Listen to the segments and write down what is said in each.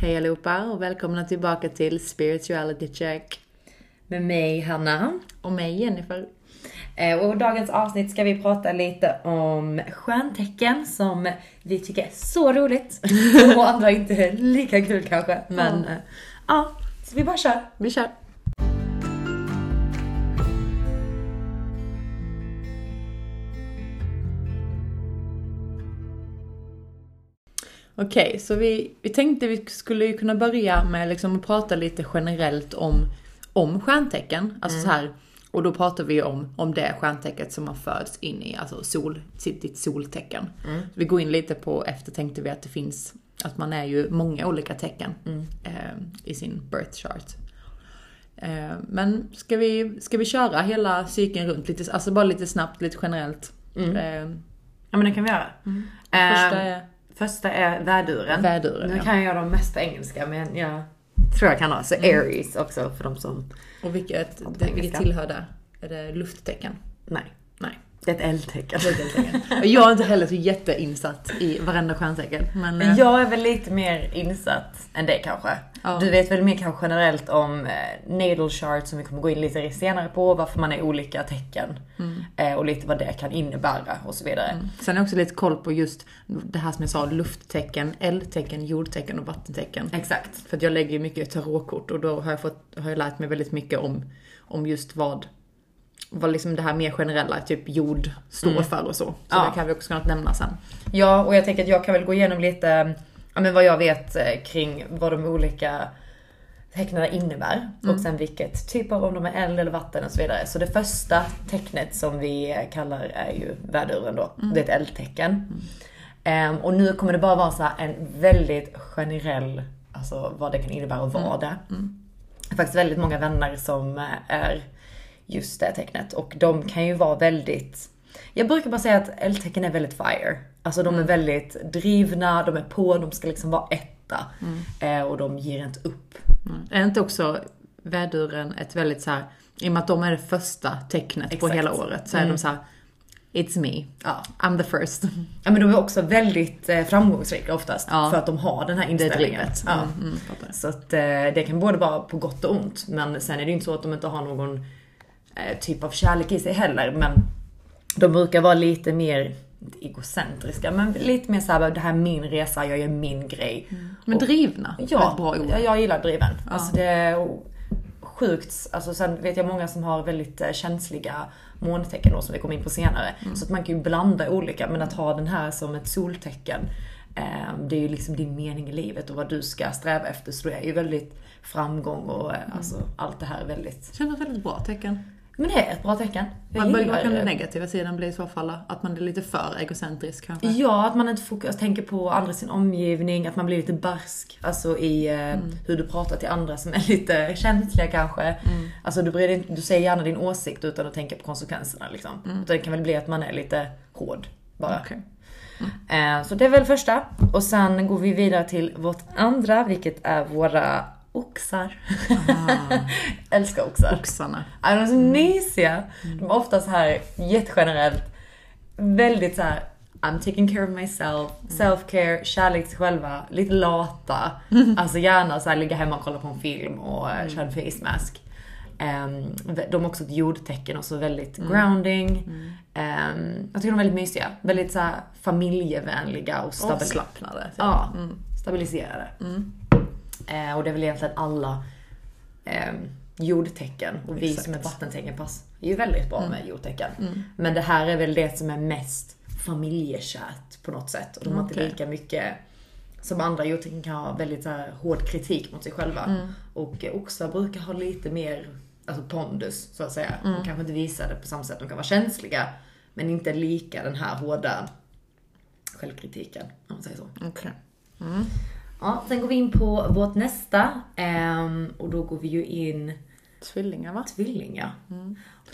Hej allihopa och välkomna tillbaka till Spirituality Check. Med mig Hanna. Och mig Jennifer. Eh, Och i dagens avsnitt ska vi prata lite om stjärntecken som vi tycker är så roligt. Och andra inte lika kul kanske. Men Ja. eh, ja, så vi bara kör. Vi kör! Okej, så vi, vi tänkte vi skulle ju kunna börja med liksom att prata lite generellt om, om stjärntecken. Alltså så här, och då pratar vi om, om det stjärntecket som man föds in i, alltså sol, sitt, ditt soltecken. Vi går in lite på, efter tänkte vi att det finns, att man är ju många olika tecken eh, i sin birth chart. Eh, men ska vi, ska vi köra hela cykeln runt lite, alltså bara lite snabbt, lite generellt? Eh, Ja men det kan vi göra. Eh, första är första är väduren. väduren, Nu ja. kan jag de på engelska men jag tror jag kan ha. Så Aries också för de som... Och vilket, det, vilket tillhör det? Är det lufttecken? Nej. Det är ett eldtecken. Jag är inte heller så jätteinsatt i varenda stjärntecken. Men, eh, jag är väl lite mer insatt än det kanske. Ja. Du vet väl mer kanske generellt om eh, natal chart som vi kommer gå in lite senare på, varför man är olika tecken. Eh, och lite vad det kan innebära och så vidare. Sen har jag också lite koll på just det här som jag sa, lufttecken, eldtecken, jordtecken och vattentecken. Exakt. För att jag lägger ju mycket tarotkort och då har jag, fått, har jag lärt mig väldigt mycket om, om just vad, vad liksom det här mer generella, typ jord, står för och så. Så Ja. det kan vi också kunna nämna sen. Ja, och jag tänker att jag kan väl gå igenom lite, ja men vad jag vet eh, kring vad de olika tecknen innebär. Och sen vilket typ av, om de är eld eller vatten och så vidare. Så det första tecknet som vi kallar är ju väduren då. Det är ett eldtecken. Ehm, och nu kommer det bara vara så en väldigt generell, alltså vad det kan innebära att vara det. Jag har faktiskt väldigt många vänner som är just det tecknet. Och de kan ju vara väldigt, jag brukar bara säga att eldtecken är väldigt fire. Alltså de är väldigt drivna, de är på, de ska liksom vara etta. Eh, och de ger inte upp. Mm. Är inte också väduren ett väldigt så här, i och med att de är det första tecknet på Exakt. hela året, så är de så här, It's me. Ja. I'm the first. ja men de är också väldigt eh, framgångsrika oftast. Ja. För att de har den här Det är inställningen. drivet. Ja. Mm, mm. Så att eh, det kan både vara på gott och ont. Men sen är det ju inte så att de inte har någon typ av kärlek i sig heller. Men de brukar vara lite mer, inte egocentriska, men lite mer såhär, det här är min resa, jag gör min grej. Men Och- drivna, Ja, bra ord. jag, jag gillar driven. Alltså det är sjukt, alltså sen vet jag många som har väldigt eh, känsliga måntecken då som vi kommer in på senare. Mm. Så att man kan ju blanda olika, men att ha den här som ett soltecken, eh, det är ju liksom din mening i livet och vad du ska sträva efter. Så det är ju väldigt framgång och Mm. eh, alltså allt det här är väldigt, Känns väldigt bra tecken. Men det är ett bra tecken. Jag Vad kan den negativa sidan bli i så fall? Att man är lite för egocentrisk kanske? Ja, att man inte fokus, tänker på andra sin omgivning, att man blir lite barsk. Alltså i eh, Mm. hur du pratar till andra som är lite känsliga kanske. Mm. Alltså du, bryr dig, du säger gärna din åsikt utan att tänka på konsekvenserna liksom. Utan det kan väl bli att man är lite hård bara. Mm. Okej. Eh, så det är väl första. Och sen går vi vidare till vårt andra, vilket är våra oxar. Älskar oxar. Oxarna. Ja, de är så mysiga. De är ofta så här jättegenerellt, väldigt så här. I'm taking care of myself, self-care, kärlek till själva, lite lata. Alltså gärna så här ligga hemma och kolla på en film och uh, köra en face mask. Ehm, de har också ett jordtecken och så väldigt grounding. Ehm, jag tycker de är väldigt mysiga. Väldigt så familjevänliga och stabila. Avslappnade. typ. Ja, stabiliserade. Eh, och det är väl egentligen alla eh, jordtecken. Och vi Exakt. som är vattentecken pass är ju väldigt bra med jordtecken. Men det här är väl det som är mest familjekärt på något sätt. Och de har inte Okej. lika mycket som andra jordtecken kan ha väldigt så här, hård kritik mot sig själva. Och eh, oxar brukar ha lite mer alltså pondus så att säga. De kanske inte visar det på samma sätt. De kan vara känsliga. Men inte lika den här hårda självkritiken. Om man säger så. Okej. Ja, sen går vi in på vårt nästa. ehm, och då går vi ju in Tvillingar va? tvillingar.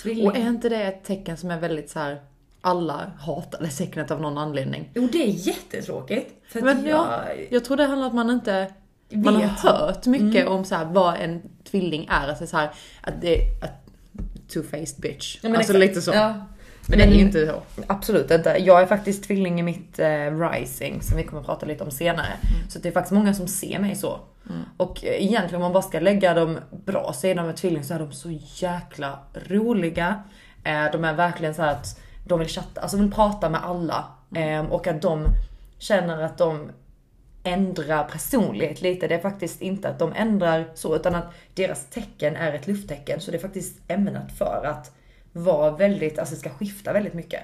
Tvilling. Och är inte det ett tecken som är väldigt så här. alla hatar det tecknet av någon anledning? Jo, det är jättetråkigt. För Men jag... ja, jag tror det handlar om att man inte man har Vet. hört mycket om så här, vad en tvilling är. Alltså så här, att det är att two-faced bitch. Ja, alltså exakt. lite så. Ja. Men det är ju inte så. Absolut inte. Jag är faktiskt tvilling i mitt eh, rising som vi kommer att prata lite om senare. Så det är faktiskt många som ser mig så. Och eh, egentligen om man bara ska lägga de bra sidorna med tvilling så är de så jäkla roliga. Eh, de är verkligen så att de vill chatta, alltså vill prata med alla. Eh, och att de känner att de ändrar personlighet lite. Det är faktiskt inte att de ändrar så, utan att deras tecken är ett lufttecken. Så det är faktiskt ämnat för att vara väldigt, alltså det ska skifta väldigt mycket.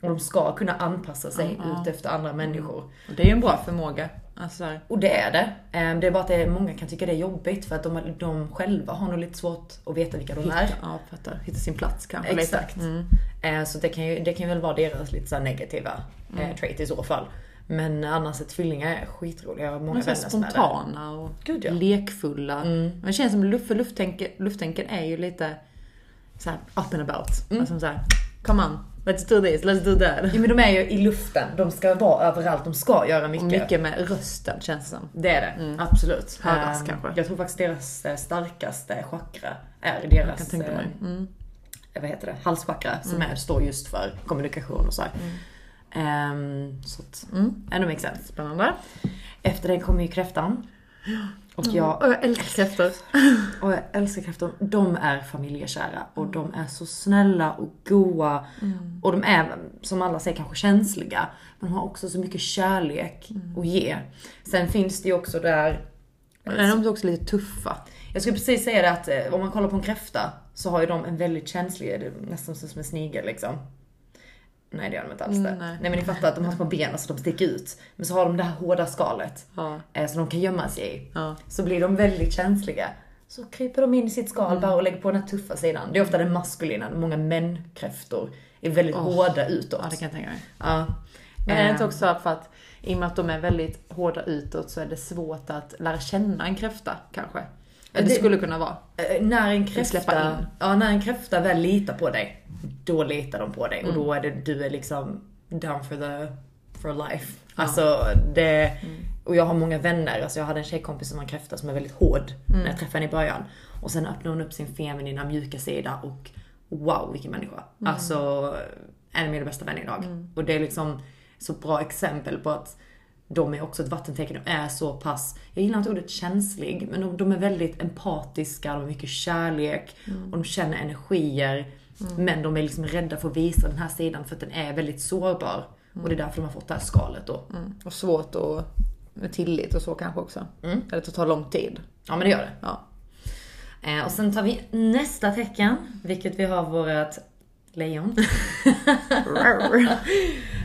Och de ska kunna anpassa sig ut efter andra människor. Och det är ju en bra förmåga. Alltså, Och det är det. Ehm, Det är bara att det är, många kan tycka det är jobbigt för att de, de själva har nog lite svårt att veta vilka de är. hitta, ja, fattar. Hitta sin plats kanske Exakt. Mm. Eh, Så det kan ju det kan väl vara deras lite så negativa eh, trait i så fall. Men annars är tvillingar är skitroliga. Jag har många vänner som är det. spontana och Gud, ja. Mm. lekfulla. Men det känns som luft, för lufttänken, lufttänken är ju lite så här up and about. Mm. Alltså så här, come on, let's do this, let's do that. Ja, men de är ju i luften. De ska vara överallt. De ska göra mycket. Och mycket med rösten känns det som. Det är det. Absolut. Höras Ehm, kanske. Jag tror faktiskt deras eh, starkaste chakra är deras Jag kan tänka mig. Mm. eh, vad heter det, halschakra som är, står just för kommunikation och så här. Ehm, så att, Mm. ännu makes sense. Spännande. Efter det kommer ju kräftan. Och jag, Och jag älskar kräftor. och jag älskar kräftor. De är familjekära och de är så snälla och goa. Och de är, som alla säger, kanske känsliga. Men de har också så mycket kärlek att ge. Sen finns det ju också där Men är de också lite tuffa? Jag skulle precis säga det att eh, om man kollar på en kräfta så har ju de en väldigt känslig, nästan som en snigel liksom. Nej det gör de inte alls det. Mm, nej. nej. men ni fattar att de har små ben så de sticker ut. Men så har de det här hårda skalet Ja. eh, som de kan gömma sig i. Ja. Så blir de väldigt känsliga. Så kryper de in i sitt skal Mm. bara och lägger på den här tuffa sidan. Det är ofta den maskulina, många män-kräftor är väldigt Åh. hårda utåt. Ja, det kan jag tänka mig. Ja. Men är det inte också för att i och med att de är väldigt hårda utåt så är det svårt att lära känna en kräfta kanske? Det Det- skulle kunna vara. Eh, När en kräfta, in. ja, när en kräfta väl litar på dig, då litar de på dig. Mm. Och då är det, du är liksom down for the, for life. Alltså det, Mm. och jag har många vänner, alltså jag hade en tjejkompis som en kräfta som är väldigt hård Mm. när jag träffade henne i början. Och sen öppnade hon upp sin feminina mjuka sida och wow vilken människa. Mm. Alltså en av mina bästa vänner idag. Och det är liksom så bra exempel på att de är också ett vattentecken och är så pass, jag gillar inte ordet känslig, men de, de är väldigt empatiska, de har mycket kärlek och de känner energier. Men de är liksom rädda för att visa den här sidan för att den är väldigt sårbar. Och det är därför de har fått det här skalet då. Mm. Och svårt att med tillit och så kanske också. Mm. Eller det tar lång tid. Ja men det gör det. Ja. Eh, och sen tar vi nästa tecken, vilket vi har vårat lejon.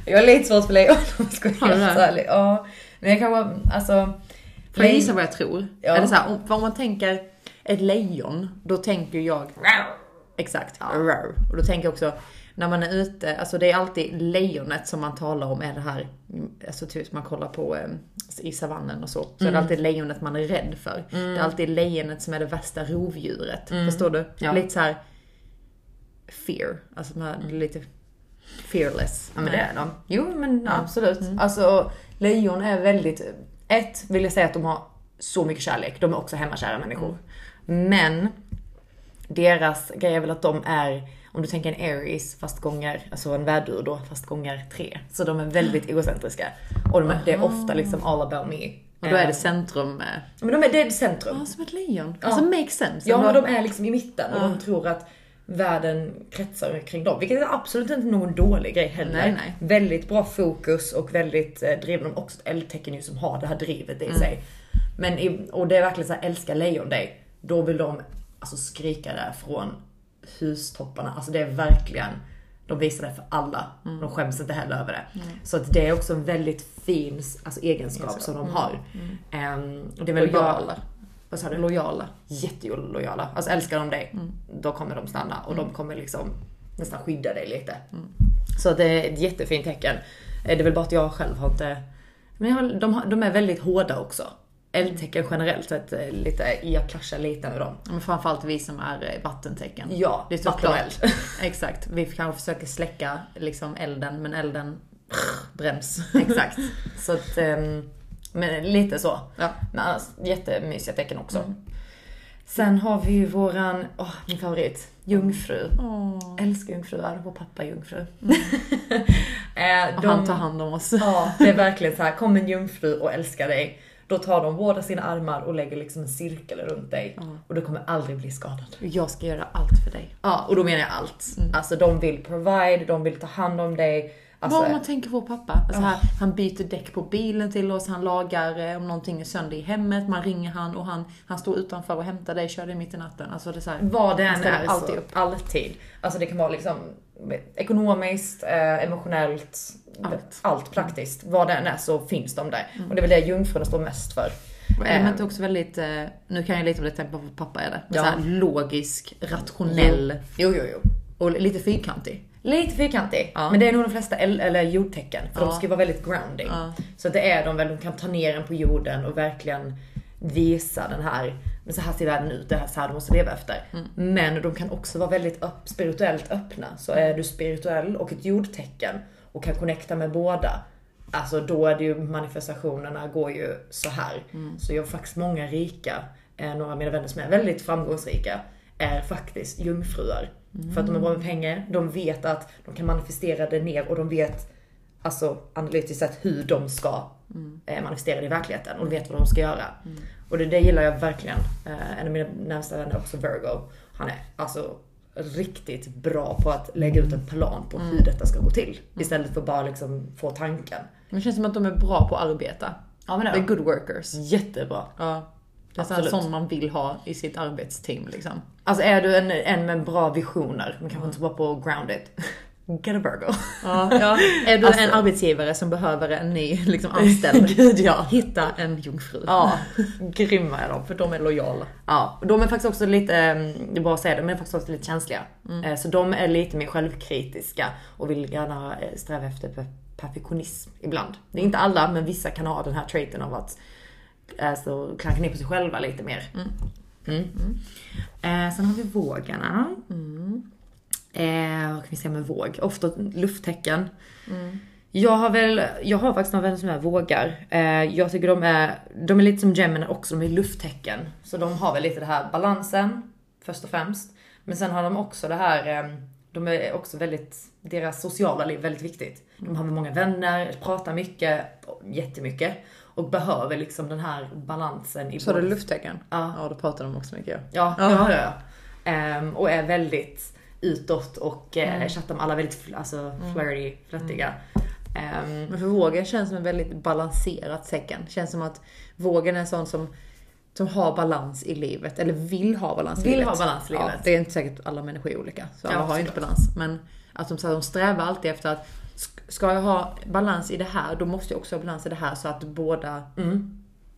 jag har lite svårt för lejon om jag ska vara helt ärlig. Ja. Men jag kan vara, alltså. Får jag gissa vad jag tror? Ja. Eller så här, om man tänker ett lejon, då tänker jag Exakt. Och då tänker jag också, när man är ute, alltså det är alltid lejonet som man talar om är det här, mm, alltså typ man kollar på eh, i savannen och så, så Mm. är det alltid lejonet man är rädd för. Det är alltid lejonet som är det värsta rovdjuret. Förstår du? Mm. Ja. Lite så här fear, alltså man är lite fearless. Ja men det är de. Jo men absolut. Alltså lejon är väldigt, ett vill jag säga att de har så mycket kärlek. De är också hemmakära människor. Men deras grej är väl att de är, om du tänker en Aries fast gånger, alltså en värdur då fast gånger tre. Så de är väldigt egocentriska. Och de är, det är ofta liksom all about me. Och då är Eh, det centrum. eh, Men de är, det är centrum. Ja, som ett lejon. Alltså makes sense. Ja, men de är liksom i mitten och de tror att världen kretsar kring dem. Vilket är absolut inte någon dålig grej heller. Nej, nej. Väldigt bra fokus och väldigt eh, driven. De är också ett eldtecken ju som har det här drivet i Mm. sig. Men i, och det är verkligen så här, älskar lejon dig. Då vill de alltså skrika det från hustopparna. Alltså det är verkligen, de visar det för alla. Mm. De skäms inte heller över det. Så att det är också en väldigt fin alltså, egenskap som de har. Ehm, och det är väl bara- Lojala. Vad sa du? Lojala. jättelojala. Alltså älskar de dig, då kommer de stanna och de kommer liksom nästan skydda dig lite. Så det är ett jättefint tecken. Eh, Det är väl bara att jag själv har inte... Men jag, de, de är väldigt hårda också. Eldtecken generellt sett, eh, lite, jag clashar lite med dem. Men framförallt vi som är eh, vattentecken. Ja, det är och såklart. Exakt. Vi kanske försöker släcka liksom elden, men elden bränns. Exakt. Så att, ehm, men lite så. Ja. Men annars jättemysiga tecken också. Sen har vi ju våran, åh min favorit, jungfru. Åh. Älskar jungfrur, vår pappa är jungfru. eh, Och de- han tar hand om oss. Ja, det är verkligen så här. kom en jungfru och älskar dig. Då tar de båda sina armar och lägger liksom en cirkel runt dig. Och du kommer aldrig bli skadad. Jag ska göra allt för dig. Ja, och då menar jag allt. Alltså de vill provide, de vill ta hand om dig. Alltså, Vad om man tänker på pappa? Alltså här, han byter däck på bilen till oss, han lagar eh, om någonting är sönder i hemmet, man ringer han och han, han står utanför och hämtar dig, kör dig mitt i natten. Alltså det är så här, vad det än är alltid så, upp. alltid. Alltså det kan vara liksom ekonomiskt, eh, emotionellt, Allt. allt praktiskt. Vad det än är så finns de där. Och det är väl det jungfrurna står mest för. Och är Eh, också väldigt, eh, nu kan jag lite om det tänka på pappa är det, men Ja. så här, logisk, rationell Jo, jo, jo. och lite fyrkantig. Lite fyrkantig, Ja. men det är nog de flesta el- eller jordtecken. För Ja. de ska vara väldigt grounding. Ja. Så det är de väl, de kan ta ner en på jorden och verkligen visa den här, men så här ser världen ut, det här så här du måste leva efter. Mm. Men de kan också vara väldigt upp, spirituellt öppna. Så är du spirituell och ett jordtecken och kan connecta med båda, alltså då är det ju manifestationerna går ju så här. Mm. Så jag har faktiskt många rika, eh, några av mina vänner som är väldigt framgångsrika, är faktiskt jungfrur. För att de är bra med pengar, de vet att de kan manifestera det ner och de vet alltså analytiskt sett hur de ska eh, manifestera det i verkligheten och de vet vad de ska göra. Och det, det gillar jag verkligen. Eh, en av mina närmsta vänner är också Virgo. Han är alltså riktigt bra på att lägga ut en plan på hur detta ska gå till. Istället för bara liksom få tanken. Men det känns som att de är bra på att arbeta. Ja men Det är good workers. Jättebra. Ja. Det är Absolut. sån man vill ha i sitt arbetsteam liksom. Alltså är du en, en med bra visioner, men kanske inte så bra på grounded. Get a Virgo. Ja, ja. Är du Alltså- en arbetsgivare som behöver en ny liksom, anställd, Gud ja. hitta en jungfru. Ja, grymma är de. För de är lojala. Ja, de är faktiskt också lite, eh, det är bara att säga det, men de är faktiskt också lite känsliga. Eh, Så de är lite mer självkritiska och vill gärna eh, sträva efter per- perfektionism ibland. Det är inte alla, men vissa kan ha den här traiten av att alltså, klanka ner på sig själva lite mer. Mm. Eh, sen har vi vågarna. Eh, vad kan vi säga med våg? Ofta lufttecken. Jag har väl, jag har faktiskt några vänner som är vågar. Eh, jag tycker de är, de är lite som Gemini också, de är lufttecken. Så de har väl lite det här balansen, först och främst. Men sen har de också det här, eh, de är också väldigt, deras sociala liv är väldigt viktigt. De har väl många vänner, pratar mycket, jättemycket. Och behöver liksom den här balansen i Så både- det Ja. lufttecken? Ja, då pratar de också mycket. Ja, Ja. ja, ja. ja. Ehm, och är väldigt utåt och eh, chattar med alla väldigt fl- alltså, flirty, flörtiga. Ehm, Men för vågen känns som ett väldigt balanserat tecken. Känns som att vågen är en sån som, som har balans i livet, eller vill ha balans i Vill livet. ha balans i livet. Ja, det är inte säkert alla människor är olika, så alla Ja, har ju inte såklart. balans. Men att de, så här, de strävar alltid efter att sk- ska jag ha balans i det här, då måste jag också ha balans i det här så att båda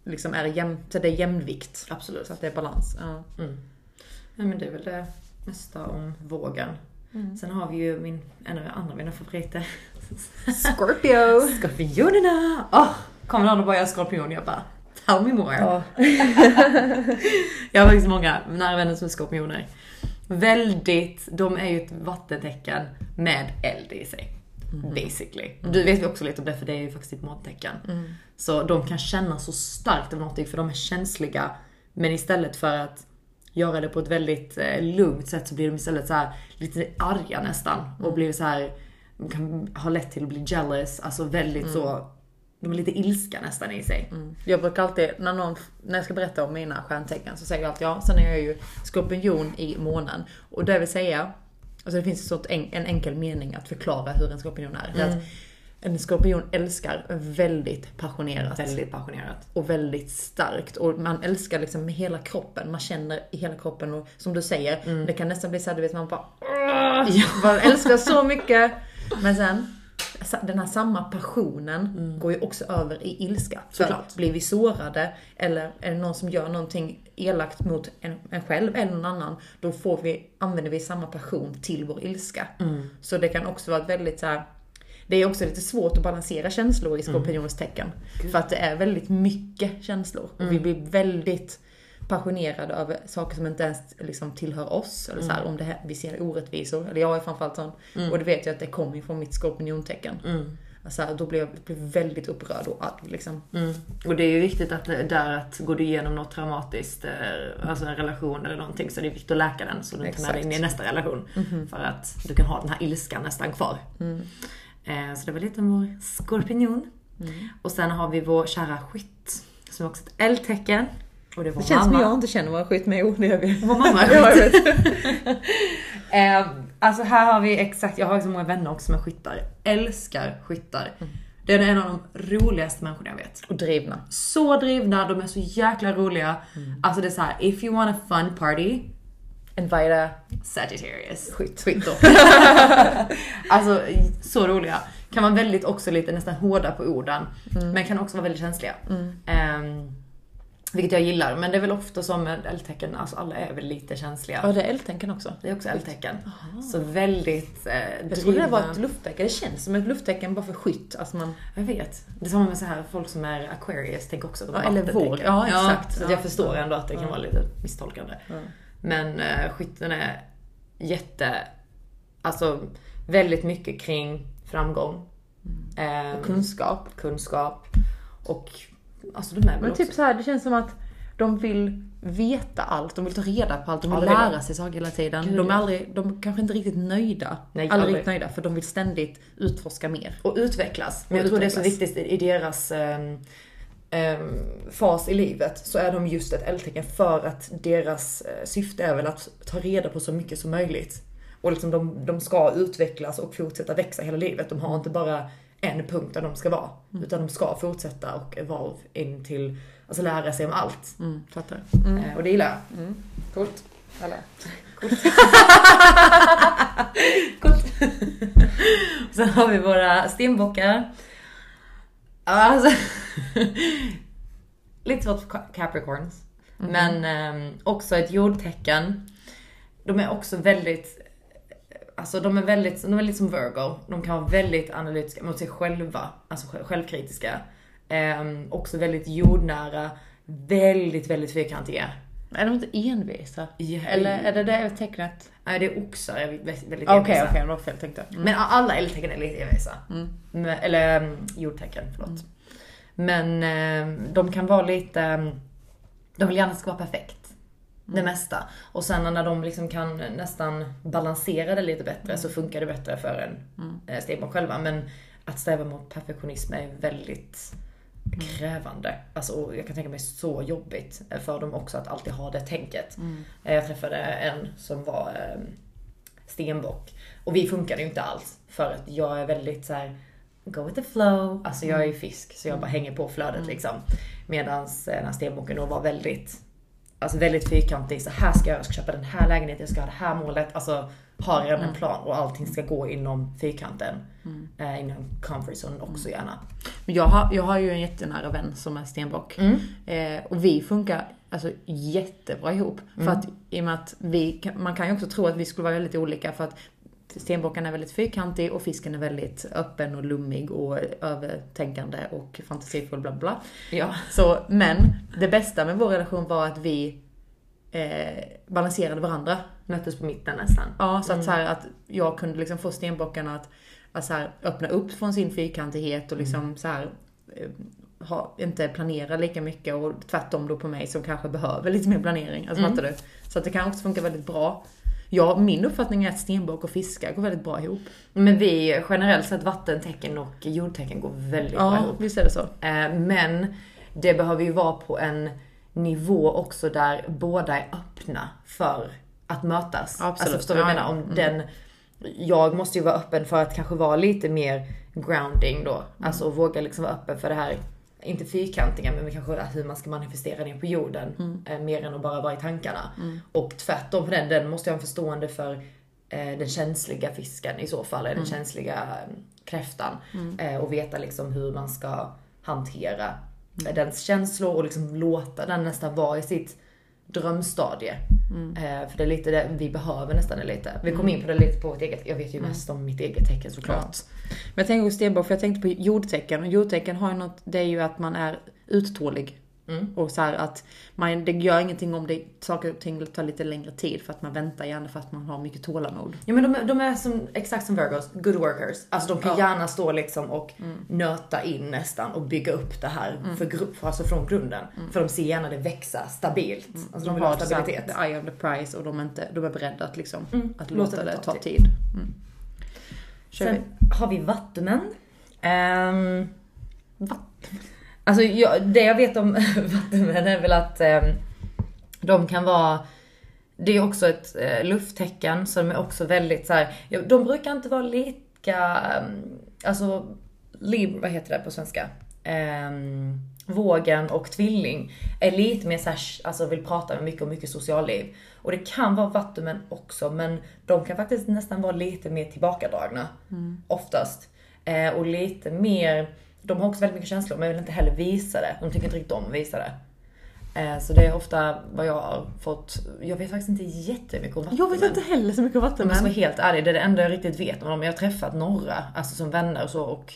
liksom är jämn, så det är jämnvikt. absolut. Så att det är balans. Ja. Mm. Ja, men det är väl det mesta om vågen. Sen har vi ju min, en av andra mina favoriter. Scorpio! Skorpionerna! Oh, kommer någon och bara jag är skorpion? Jag bara, tell me more. Ja. Jag har faktiskt många nära vänner som är skorpioner. Väldigt, de är ju ett vattentecken med eld i sig. Basically. Du vet ju också lite om det för det är ju faktiskt ditt måntecken. Så de kan känna så starkt av någonting för de är känsliga. Men istället för att göra det på ett väldigt eh, lugnt sätt så blir de istället så här lite arga nästan. Och blir så här, de kan ha lätt till att bli jealous, alltså väldigt så, de är lite ilska nästan i sig. Jag brukar alltid, när, någon, när jag ska berätta om mina stjärntecken så säger jag alltid ja, sen är jag ju skorpion i månen. Och det vill säga, alltså det finns en, en enkel mening att förklara hur en skorpion är. Att en skorpion älskar väldigt passionerat. Väldigt passionerat. och väldigt starkt. Och man älskar liksom med hela kroppen. Man känner i hela kroppen och som du säger, det kan nästan bli så här, du vet man bara Ja. man älskar så mycket. Men sen, den här samma passionen går ju också över i ilska. Såklart. blir vi sårade eller är det någon som gör någonting elakt mot en, en själv eller någon annan, då får vi, använder vi samma passion till vår ilska. Så det kan också vara väldigt så här. Det är också lite svårt att balansera känslor i skorpionens tecken. För att det är väldigt mycket känslor. Och vi blir väldigt passionerade över saker som inte ens liksom tillhör oss. Eller så här, om det här, vi ser orättvisor. Eller jag är framförallt sån. Och det vet jag att det kommer från mitt skorpiontecken. Alltså, då blir jag blir väldigt upprörd och arg liksom. Mm. Och det är ju viktigt att där att går du igenom något traumatiskt, eh, alltså en relation eller någonting, så är det viktigt att läka den så du inte tar Exakt. in i nästa relation. För att du kan ha den här ilskan nästan kvar. Eh, så det var lite om vår skorpion. Och sen har vi vår kära skytt, som är också ett eldtecken. Och det var Det känns som mamma. jag inte känner vad skit med. Jo, det gör vi. Vår mamma är skytt. Eh, alltså här har vi exakt, jag har så många vänner också som är skyttar. Älskar skyttar. Det är en av de roligaste människorna jag vet. Och drivna. Så drivna, de är så jäkla roliga. Alltså det är så här: if you want a fun party, Invita Sagittarius. skit. Skit då. Alltså så roliga. Kan vara väldigt också lite nästan hårda på orden. Men kan också vara väldigt känsliga. Ehm, vilket jag gillar. Men det är väl ofta som med eldtecken, alltså alla är väl lite känsliga. Ja, det är eldtecken också. Det är också eldtecken. Så väldigt eh, Jag trodde det var ett lufttecken. Det känns som ett lufttecken bara för skytt. Alltså man... Jag vet. Det är samma med så här folk som är Aquarius, tänker också att de Ja, eller våg. Ja, exakt. så Ja. jag förstår ändå att det kan Ja. vara lite misstolkande. Men eh, skytten är jätte, alltså väldigt mycket kring framgång. Eh, Kunskap. kunskap. Och alltså de är väl Men också... typ så här, det känns som att de vill veta allt, de vill ta reda på allt, de vill vill lära sig saker hela tiden. Gud, de är aldrig, de är kanske inte riktigt nöjda. Nej, aldrig, aldrig. riktigt nöjda, för de vill ständigt utforska mer. och utvecklas. Men jag tror det är så viktigt i deras ehm, fas i livet så är de just ett eldtecken för att deras eh, syfte är väl att ta reda på så mycket som möjligt. Och liksom de, de ska utvecklas och fortsätta växa hela livet. De har inte bara en punkt där de ska vara. Utan de ska fortsätta och evolve in till, alltså lära sig om allt. Mm, fattar. Eh, och det gillar jag. Coolt. Eller? Sen har vi våra stenbockar. Alltså, lite svårt för Ca- Capricorns. Men ehm, också ett jordtecken. De är också väldigt, alltså de är väldigt, de är lite som Virgo. De kan vara väldigt analytiska mot sig själva, alltså själv- självkritiska. Ehm, också väldigt jordnära, väldigt, väldigt fyrkantiga. Är de inte envisa? Ja. Eller är det det tecknet? Nej, det är oxar, är väldigt, väldigt Okej, okej, envisa. det var fel tänkte jag. Men alla eldtecken är lite envisa. Mm. Eller um, jordtecken, förlåt. Men eh, de kan vara lite, mm, de vill gärna ska vara perfekt. Det mesta. Och sen när de liksom kan nästan balansera det lite bättre så funkar det bättre för en mm. stenbock själva. Men att sträva mot perfektionism är väldigt krävande. Alltså, och jag kan tänka mig så jobbigt för dem också att alltid ha det tänket. Eh, Jag träffade en som var eh, stenbock. Och vi funkade ju inte alls. För att jag är väldigt så här. go with the flow. Alltså jag är ju fisk så jag bara hänger på flödet liksom. Medans eh, den här stenbocken då var väldigt, alltså väldigt fyrkantig. Så här ska jag jag ska köpa den här lägenheten, jag ska ha det här målet. Alltså har redan en plan och allting ska gå inom fyrkanten. Eh, inom comfort zone också gärna. Men jag har, jag har ju en jättenära vän som är stenbock. Mm. Eh, och vi funkar alltså jättebra ihop. För att i och med att vi, man kan ju också tro att vi skulle vara väldigt olika för att stenbocken är väldigt fyrkantig och fisken är väldigt öppen och lummig och övertänkande och fantasifull bla bla. Ja. Så, men det bästa med vår relation var att vi eh, balanserade varandra. Möttes på mitten nästan. Ja, så att, så här, att jag kunde liksom få stenbockarna att, att så här, öppna upp från sin fyrkantighet och liksom så här, eh, ha, inte planera lika mycket och tvärtom då på mig som kanske behöver lite mer planering. Alltså fattar du? Så att det kan också funka väldigt bra. Ja, min uppfattning är att stenbock och fiskar går väldigt bra ihop. Men vi generellt sett vattentecken och jordtecken går väldigt bra Ja, ihop. visst är det så. Eh, Men det behöver ju vara på en nivå också där båda är öppna för att mötas. Absolut. Alltså förstår du vad jag Ja, menar? Om den, jag måste ju vara öppen för att kanske vara lite mer grounding då. Alltså och våga liksom vara öppen för det här, inte fyrkantiga men kanske hur man ska manifestera ner på jorden. Eh, mer än att bara vara i tankarna. Och tvärtom för den, den måste jag ha en förstående för eh, den känsliga fisken i så fall, eller den känsliga eh, kräftan. Eh, och veta liksom hur man ska hantera eh, dens känslor och liksom låta den nästan vara i sitt drömstadie. Eh, för det är lite det vi behöver nästan det lite. Vi kom in på det lite på vårt eget, jag vet ju mest om mitt eget tecken såklart. Men jag tänker på stenbock, för jag tänkte på jordtecken. Och jordtecken har ju något, det är ju att man är uttålig. Och så att man, det gör ingenting om det, saker och ting tar lite längre tid för att man väntar gärna för att man har mycket tålamod. Ja men de, är- de är som, exakt som Virgos, good workers. Alltså de kan Ja. gärna stå liksom och nöta in nästan och bygga upp det här för grupp, alltså från grunden. För de ser gärna det växa stabilt. Alltså de vill ha stabilitet. the eye of the prize och de är, inte, de är beredda att, liksom, att låta låta det ta tid. tid. Mm. Sen vi. har vi vattumän. Um, Alltså jag, det jag vet om vattumän är väl att ehm, de kan vara det är också ett eh, lufttecken som är också väldigt så här. de brukar inte vara lika, ehm, alltså, lib, vad heter det på svenska? Ehm, vågen och tvilling är lite mer så här, alltså vill prata med mycket och mycket socialliv. Och det kan vara vattumän också, men de kan faktiskt nästan vara lite mer tillbakadragna. Oftast. Eh, och lite mer, de har också väldigt mycket känslor men vill inte heller visa det. De tycker inte riktigt om att visa det. Eh, så det är ofta vad jag har fått, jag vet faktiskt inte jättemycket om Jag vet inte heller så mycket om Om jag ska vara helt ärlig, det är det enda jag riktigt vet om dem. Jag har träffat några, alltså som vänner och så och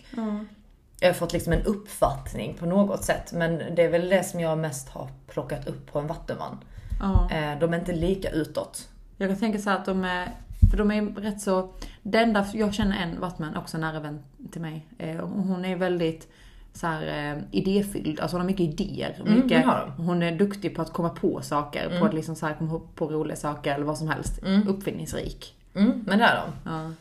jag har fått liksom en uppfattning på något sätt. Men det är väl det som jag mest har plockat upp på en vattuman. Ja. Eh, de är inte lika utåt. Jag kan tänka så här att de är, för de är rätt så, det enda, jag känner en vattman, också nära vän till mig. Eh, hon är väldigt så här, eh, idéfylld, alltså hon har mycket idéer. Mm, Mycket, det har hon är duktig på att komma på saker, på att liksom så här, komma på roliga saker eller vad som helst. Uppfinningsrik. Mm, men det är de. Ja,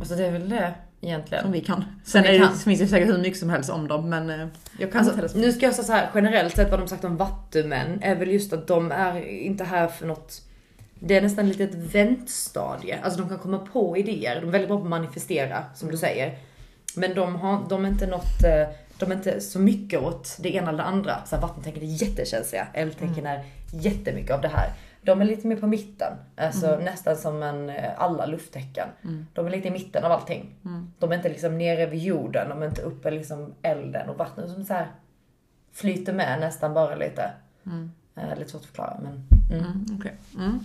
Alltså det är väl det egentligen. som vi kan. Sen vi är det, kan. finns det säkert hur mycket som helst om dem men eh, jag kan Alltså, nu ska jag säga så här, generellt sett vad de sagt om vattumän är väl just att de är inte här för något det är nästan lite ett väntstadie. Alltså de kan komma på idéer. De är väldigt bra på att manifestera, som du säger. Men de, har, de är inte något, eh, de är inte så mycket åt det ena eller det andra. Så här, vattentecken är jättekänsliga. Eldtecken är jättemycket av det här. De är lite mer på mitten. Alltså nästan som en, eh, alla lufttecken. De är lite i mitten av allting. De är inte liksom nere vid jorden, de är inte uppe liksom elden och vattnet som så här flyter med nästan bara lite. Eh, lite svårt att förklara men. Mm. Mm. Mm.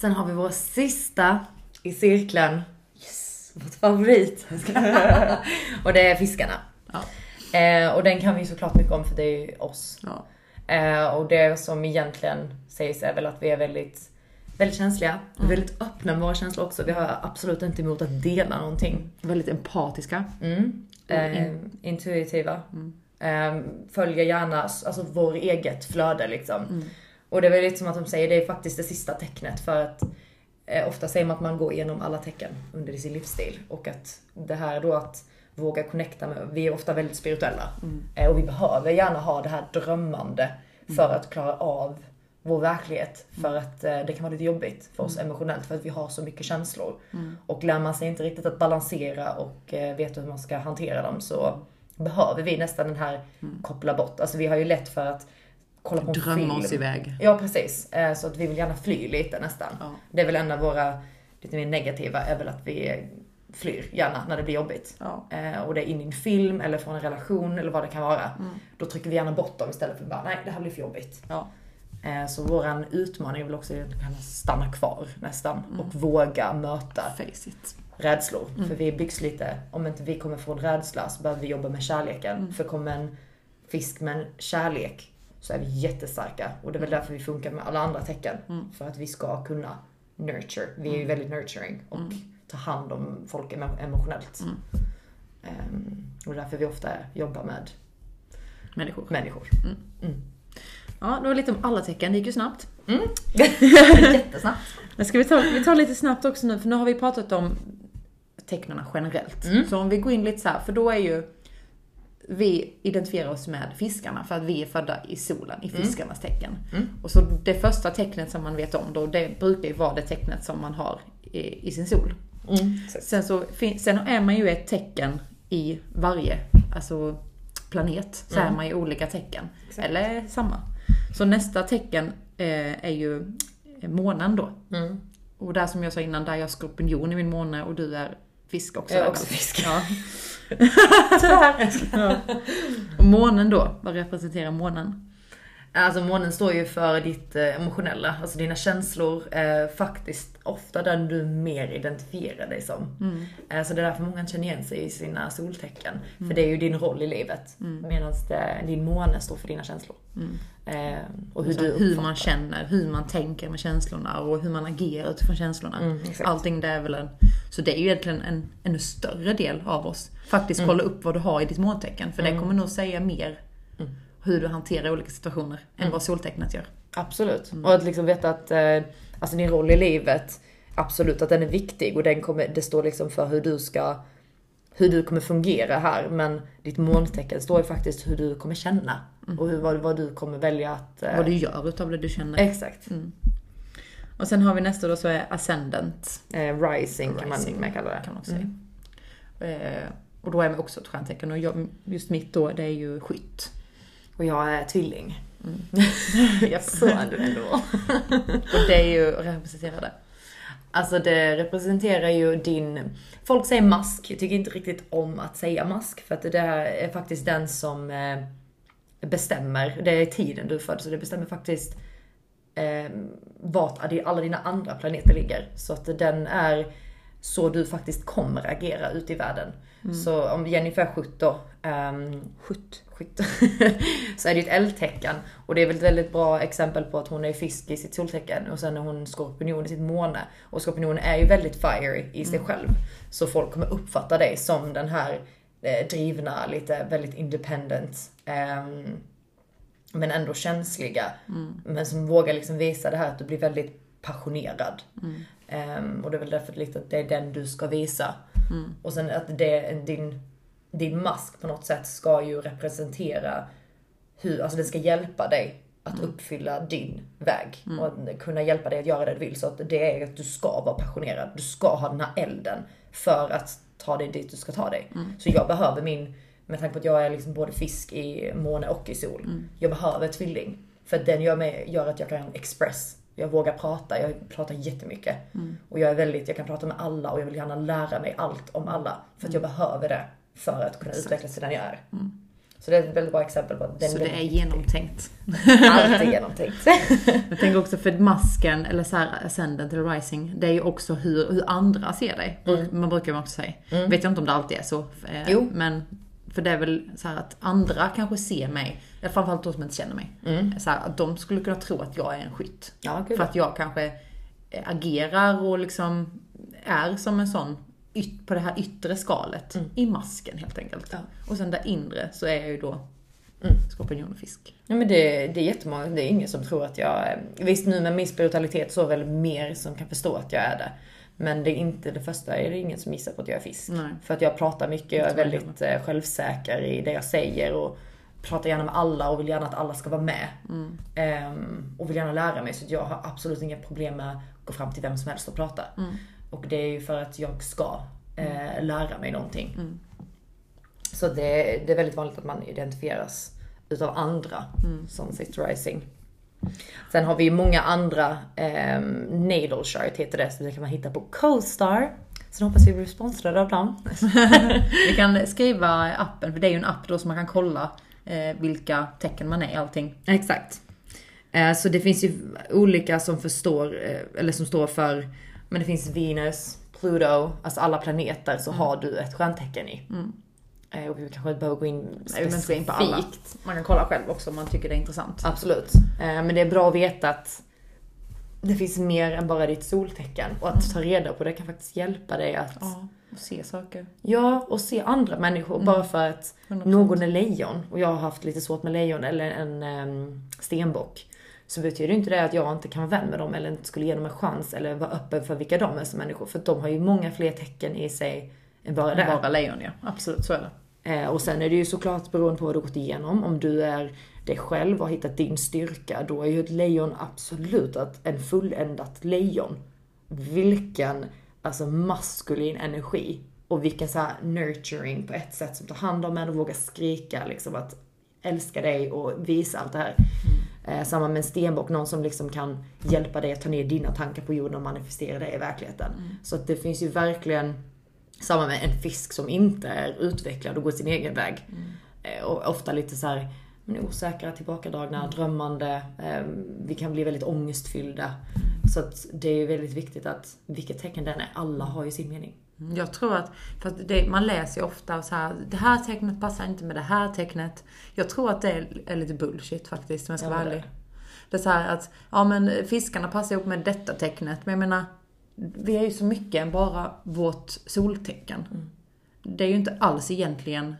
Sen har vi vår sista i cirkeln. Yes, vårt favorit. och det är fiskarna. Ja. Eh, och den kan vi såklart mycket om för det är ju oss. Ja. Eh, och det som egentligen sägs är väl att vi är väldigt, väldigt känsliga. Är väldigt öppna med våra känslor också. Vi har absolut inte emot att dela någonting. Väldigt empatiska. Mm. Eh, intuitiva. Eh, följer gärna alltså, vår eget flöde liksom. Och det är väl lite som att de säger, det är faktiskt det sista tecknet för att eh, ofta säger man att man går igenom alla tecken under sin livsstil. Och att det här då att våga connecta med, vi är ofta väldigt spirituella. Eh, och vi behöver gärna ha det här drömmande för att klara av vår verklighet. För att eh, det kan vara lite jobbigt för oss emotionellt för att vi har så mycket känslor. Och lär man sig inte riktigt att balansera och eh, veta hur man ska hantera dem så behöver vi nästan den här koppla bort. Alltså vi har ju lätt för att kolla på en film. Drömma oss iväg. Ja precis. Eh, Så att vi vill gärna fly lite nästan. Ja. Det är väl en av våra lite mer negativa är väl att vi flyr gärna när det blir jobbigt. Ja. Eh, Och det är in i en film eller från en relation eller vad det kan vara. Då trycker vi gärna bort dem istället för att bara nej det här blir för jobbigt. Ja. Eh, Så våran utmaning är väl också att stanna kvar nästan och våga möta rädslor. För vi byggs lite, om inte vi kommer från rädsla så behöver vi jobba med kärleken. För kommer en fisk med en kärlek så är vi jättestarka. Och det är väl därför vi funkar med alla andra tecken. För att vi ska kunna nurture. Vi är ju väldigt nurturing och ta hand om folk emo- emotionellt. Ehm, och därför vi ofta jobbar med Människor. människor. Ja, det var lite om alla tecken. Det gick ju snabbt. Jättesnabbt. Men ska vi ta, vi tar lite snabbt också nu, för nu har vi pratat om tecknarna generellt. Så om vi går in lite så här, för då är ju vi identifierar oss med fiskarna för att vi är födda i solen, i fiskarnas tecken. Och så det första tecknet som man vet om då, det brukar ju vara det tecknet som man har i, i sin sol. Sen så sen är man ju ett tecken i varje alltså planet. Så är man ju olika tecken. Eller samma. Så nästa tecken eh, är ju månen då. Mm. Och där som jag sa innan, där är jag skorpion i min måne och du är fisk också. Jag är där, också fisk. Ja. Tyvärr. ja. Och månen då, vad representerar månen? Alltså månen står ju för ditt eh, emotionella, alltså dina känslor är faktiskt ofta den du mer identifierar dig som. Mm. Eh, så det är därför många känner igen sig i sina soltecken. För det är ju din roll i livet. Medan din måne står för dina känslor. Eh, och hur du hur man känner, hur man tänker med känslorna och hur man agerar utifrån känslorna. Mm. Allting det är väl en... Så det är ju egentligen en ännu större del av oss. Faktiskt Mm. kolla upp vad du har i ditt måntecken. För det kommer nog säga mer Mm. hur du hanterar olika situationer än vad soltecknet gör. Absolut. Och att liksom veta att eh, alltså din roll i livet, absolut att den är viktig och den kommer, det står liksom för hur du ska hur du kommer fungera här, men ditt måltecken står ju faktiskt hur du kommer känna. Och hur, vad, vad du kommer välja att... eh, Vad du gör utav det du känner. Exakt. Och sen har vi nästa då så är ascendant. Eh, rising, kan man Rising med kalla det. Kan man också säga. Eh, och då är man också ett stjärntecken och jag, just mitt då det är ju skytt. Och jag är tvilling. Mm. jag såg det ändå. Och det är ju representerade. Alltså det representerar ju din... Folk säger mask, jag tycker inte riktigt om att säga mask för att det är faktiskt den som eh, bestämmer. Det är tiden du föds så det bestämmer faktiskt eh, vart alla dina andra planeter ligger. Så att den är så du faktiskt kommer agera ute i världen. Mm. Så om Jennifer är 70, um, 70 solskydd så är det ju ett eldtecken. Och det är väl ett väldigt bra exempel på att hon är fisk i sitt soltecken och sen är hon skorpion i sitt måne. Och skorpionen är ju väldigt fiery i sig mm. själv. Så folk kommer uppfatta dig som den här eh, drivna, lite väldigt independent. Eh, men ändå känsliga. Mm. Men som vågar liksom visa det här att du blir väldigt passionerad. Mm. Um, och det är väl därför lite att det är den du ska visa. Mm. Och sen att det är din din mask på något sätt ska ju representera hur, alltså den ska hjälpa dig att uppfylla din väg. Och att kunna hjälpa dig att göra det du vill. Så att det är att du ska vara passionerad. Du ska ha den här elden för att ta dig dit du ska ta dig. Så jag behöver min, med tanke på att jag är liksom både fisk i måne och i sol. Jag behöver tvilling. För att den gör, mig, gör att jag kan express. Jag vågar prata, jag pratar jättemycket. Och jag är väldigt, jag kan prata med alla och jag vill gärna lära mig allt om alla. För att jag behöver det för att kunna utvecklas till den jag är. Så det är ett väldigt bra exempel på att den Så det är genomtänkt. Allt är genomtänkt. Jag tänker också för masken, eller så här ascendant eller rising, det är ju också hur, hur andra ser dig. Man brukar ju också säga. Vet jag inte om det alltid är så. eh, Jo. Men, för det är väl så här att andra kanske ser mig, framförallt de som inte känner mig. Så här, att de skulle kunna tro att jag är en skytt. Ja. För att jag kanske eh, agerar och liksom är som en sån yt, på det här yttre skalet i masken helt enkelt. Mm. Ja. Och sen där inre så är jag ju då skorpion och fisk. Ja, men det, det är jättemånga, det är ingen som tror att jag är... Visst nu med min spiritualitet så är väl mer som kan förstå att jag är det. Men det är inte det första, är det ingen som gissar på att jag är fisk. Nej. För att jag pratar mycket, jag är väldigt eh, självsäker i det jag säger och pratar gärna med alla och vill gärna att alla ska vara med. Ehm, och vill gärna lära mig så jag har absolut inga problem med att gå fram till vem som helst och prata. Och det är ju för att jag ska eh, lära mig någonting. Så det, det är väldigt vanligt att man identifieras utav andra som sitt rising. Sen har vi ju många andra, eh, natal chart heter det, så det kan man hitta på CoStar. Så då hoppas vi blir sponsrade av dem. Vi kan skriva appen, för det är ju en app då som man kan kolla eh, vilka tecken man är i allting. Exakt. Eh, så det finns ju olika som förstår, eh, eller som står för, men det finns Venus, Pluto, alltså alla planeter så har du ett stjärntecken i. Eh, och vi kanske inte behöver gå in Nej, inte gå in på alla. specifikt. Man kan kolla själv också om man tycker det är intressant. Absolut. Eh, Men det är bra att veta att det finns mer än bara ditt soltecken. Och att ta reda på det kan faktiskt hjälpa dig att, ja, Ja, och se saker. och se andra människor. Bara för att 100%. någon är lejon, och jag har haft lite svårt med lejon, eller en um, stenbock. Så betyder inte det att jag inte kan vara vän med dem, eller inte skulle ge dem en chans, eller vara öppen för vilka de är som människor. För de har ju många fler tecken i sig än bara det. Bara lejon ja, absolut så är det. Eh, och sen är det ju såklart beroende på vad du gått igenom. Om du är dig själv och har hittat din styrka, då är ju ett lejon absolut att en fulländat lejon. Vilken alltså maskulin energi. Och vilken så nurturing på ett sätt som tar hand om en och vågar skrika liksom att älska dig och visa allt det här. Eh, samma med en stenbock, någon som liksom kan hjälpa dig att ta ner dina tankar på jorden och manifestera det i verkligheten. Så att det finns ju verkligen samma med en fisk som inte är utvecklad och går sin egen väg. Eh, Och ofta lite så här men osäkra, tillbakadragna, drömmande. Eh, vi kan bli väldigt ångestfyllda. Så att det är väldigt viktigt att vilket tecken den är, alla har ju sin mening. Jag tror att, för att det, man läser ju ofta så här, det här tecknet passar inte med det här tecknet. Jag tror att det är, är lite bullshit faktiskt om jag ska Ja, vara ärlig. Det är så här att, ja men fiskarna passar ihop med detta tecknet. Men jag menar, vi är ju så mycket än bara vårt soltecken. Mm. Det är ju inte alls egentligen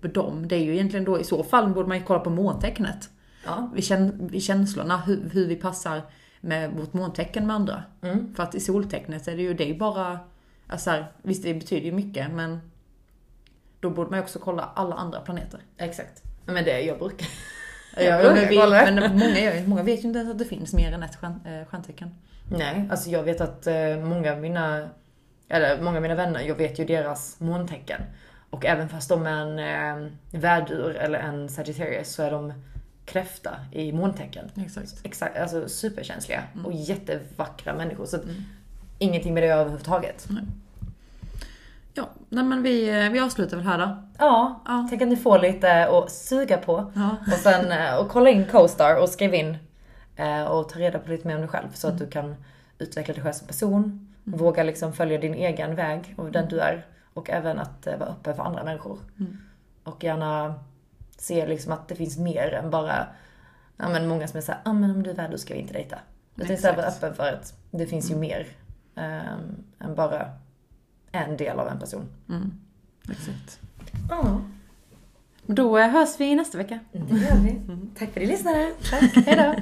dem. Det är ju egentligen då, i så fall borde man ju kolla på måntecknet. Ja. Vi, känn, vi känslorna, hur, hur vi passar med vårt måntecken med andra. Mm. För att i soltecknet är det ju, det är bara, alltså här, visst det betyder ju mycket men då borde man ju också kolla alla andra planeter. Exakt. Men det jag brukar. Ja, brukar men, vi, kolla. men många, gör många vet ju inte ens att det finns mer än ett stjärn, eh, stjärntecken. Nej, alltså jag vet att eh, många av mina, eller många av mina vänner, jag vet ju deras måntecken. Och även fast de är en eh, värdur eller en Sagittarius så är de kräfta i måntecken. Exakt. Exakt, alltså superkänsliga och jättevackra människor. Så Mm. Ingenting med det överhuvudtaget. Ja, nej men vi, eh, vi avslutar väl här då. Ja, Ja. tänk att ni får lite att suga på. Ja. Och sen eh, och kolla in CoStar och skriv in eh, och ta reda på lite mer om dig själv så att du kan utveckla dig själv som person. Våga liksom följa din egen väg och den du är. Och även att vara öppen för andra människor. Och gärna se liksom att det finns mer än bara, ja men många som är såhär, ja men om du är värd då ska vi inte dejta. Utan istället vara öppen för att det finns ju mer eh, än bara en del av en person. Exakt. Ja, Då eh, hörs vi nästa vecka. det gör vi. Tack för att ni lyssnade. Tack, hejdå!